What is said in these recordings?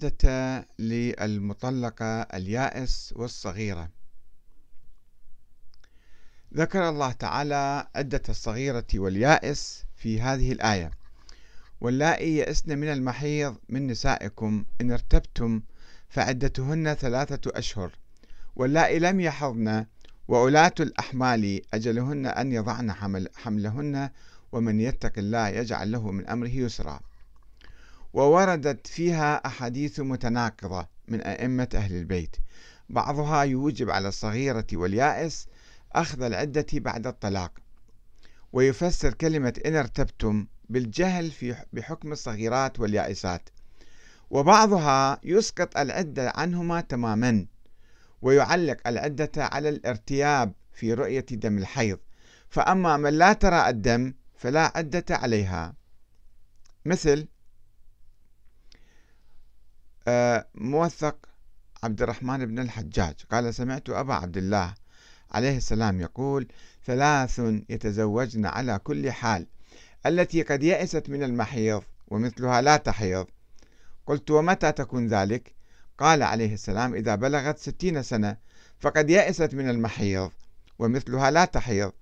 عدة للمطلقة اليائس والصغيرة. ذكر الله تعالى عدة الصغيرة واليائس في هذه الآية. واللائي يئسن من المحيض من نسائكم إن ارتبتم فعدتهن ثلاثة أشهر. واللائي لم يحضن وأولاة الأحمال أجلهن أن يضعن حمل حملهن ومن يتق الله يجعل له من أمره يسرا. ووردت فيها أحاديث متناقضة من أئمة أهل البيت. بعضها يوجب على الصغيرة واليائس أخذ العدة بعد الطلاق. ويفسر كلمة إن ارتبتم بالجهل في بحكم الصغيرات واليائسات. وبعضها يسقط العدة عنهما تماما ويعلق العدة على الارتياب في رؤية دم الحيض. فأما من لا ترى الدم فلا عدة عليها. مثل موثق عبد الرحمن بن الحجاج. قال سمعت أبا عبد الله عليه السلام يقول ثلاث يتزوجن على كل حال التي قد يئست من المحيض ومثلها لا تحيض. قلت ومتى تكون ذلك؟ قال عليه السلام إذا بلغت ستين سنة فقد يئست من المحيض ومثلها لا تحيض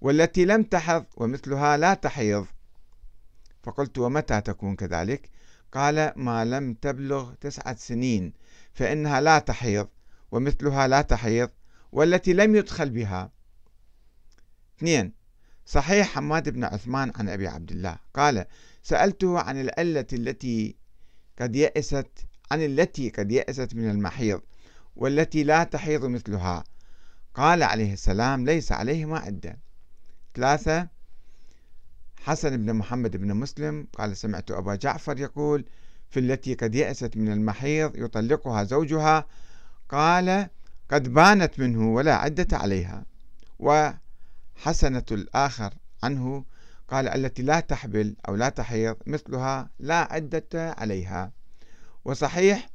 والتي لم تحض ومثلها لا تحيض. فقلت ومتى تكون كذلك؟ قال ما لم تبلغ تسعة سنين فإنها لا تحيض ومثلها لا تحيض والتي لم يدخل بها. اثنين صحيح حماد بن عثمان عن أبي عبد الله قال سألته عن العلة التي قد يأست عن التي قد يأست من المحيض والتي لا تحيض مثلها. قال عليه السلام ليس عليهما عدة. ثلاثة حسن بن محمد بن مسلم قال سمعت أبا جعفر يقول في التي قد يأست من المحيض يطلقها زوجها قال قد بانت منه ولا عدة عليها. وحسنة الآخر عنه قال التي لا تحبل أو لا تحيض مثلها لا عدة عليها. وصحيح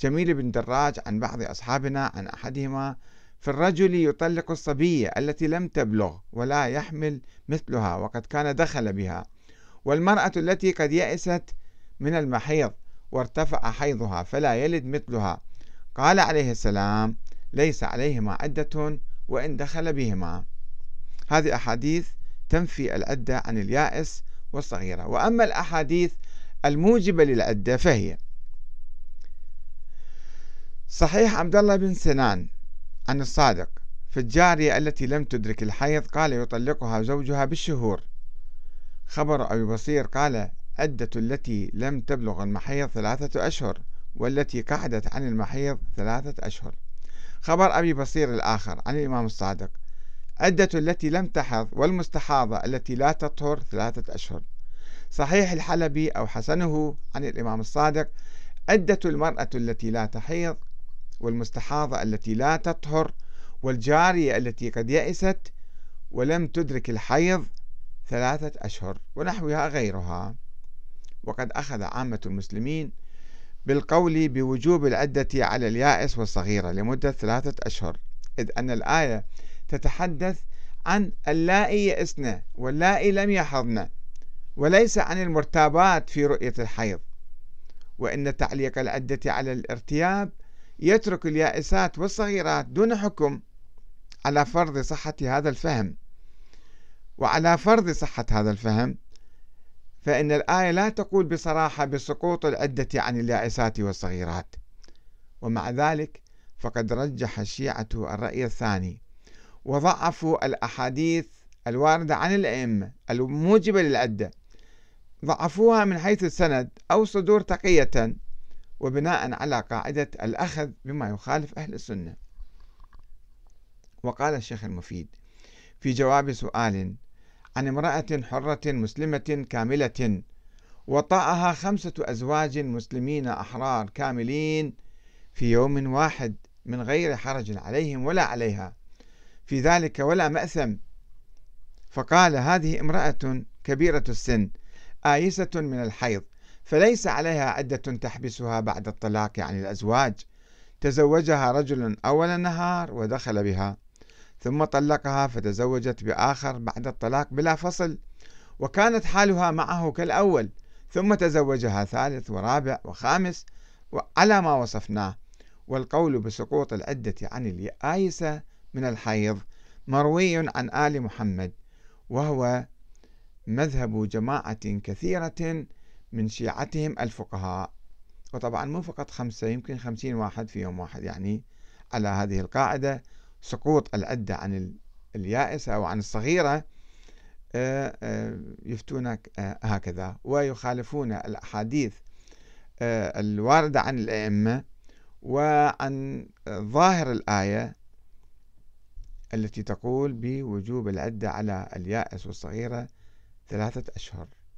جميل بن دراج عن بعض أصحابنا عن أحدهما في الرجل يطلق الصبية التي لم تبلغ ولا يحمل مثلها وقد كان دخل بها والمرأة التي قد يئست من المحيض وارتفع حيضها فلا يلد مثلها. قال عليه السلام ليس عليهما عدة وإن دخل بهما. هذه أحاديث تنفي العدة عن اليائس والصغيرة. وأما الأحاديث الموجبة للعدة فهي صحيح عبد الله بن سنان عن الصادق في الجارية التي لم تدرك الحيض قال يطلقها زوجها بالشهور. خبر أبي بصير قال عدة التي لم تبلغ المحيض ثلاثة أشهر والتي قعدت عن المحيض ثلاثة أشهر. خبر أبي بصير الآخر عن الإمام الصادق عدة التي لم تحض والمستحاضة التي لا تطهر ثلاثة أشهر. صحيح الحلبي أو حسنه عن الإمام الصادق عدة المرأة التي لا تحيض والمستحاضة التي لا تطهر والجارية التي قد يئست ولم تدرك الحيض ثلاثة أشهر ونحوها غيرها. وقد أخذ عامة المسلمين بالقول بوجوب العدة على اليائس والصغيرة لمدة ثلاثة أشهر إذ أن الآية تتحدث عن اللائي يئسن واللائي لم يحضن وليس عن المرتابات في رؤية الحيض. وإن تعليق العدة على الارتياب يترك اليائسات والصغيرات دون حكم على فرض صحة هذا الفهم. وعلى فرض صحة هذا الفهم فإن الآية لا تقول بصراحة بسقوط العدة عن اليائسات والصغيرات. ومع ذلك فقد رجح الشيعة الرأي الثاني وضعفوا الأحاديث الواردة عن الأئمة الموجبة للعدة. ضعفوها من حيث السند أو صدور تقية وبناء على قاعدة الأخذ بما يخالف أهل السنة. وقال الشيخ المفيد في جواب سؤال عن امرأة حرة مسلمة كاملة وطأها خمسة أزواج مسلمين أحرار كاملين في يوم واحد من غير حرج عليهم ولا عليها. في ذلك ولا مأثم. فقال هذه امرأة كبيرة السن آيسة من الحيض فليس عليها عدة تحبسها بعد الطلاق عن الأزواج. تزوجها رجل أول النهار ودخل بها ثم طلقها فتزوجت بآخر بعد الطلاق بلا فصل وكانت حالها معه كالأول. ثم تزوجها ثالث ورابع وخامس على ما وصفناه. والقول بسقوط العدة عن الآيسة من الحيض مروي عن آل محمد وهو مذهب جماعة كثيرة من شيعتهم الفقهاء. وطبعا مو فقط خمسة يمكن خمسين واحد في يوم واحد. يعني على هذه القاعدة سقوط العدة عن اليائسة أو عن الصغيرة آه، آه، يفتون آه، هكذا. ويخالفون الأحاديث الواردة عن الأئمة وعن ظاهر الآية التي تقول بوجوب العدة على اليائس والصغيرة ثلاثة أشهر.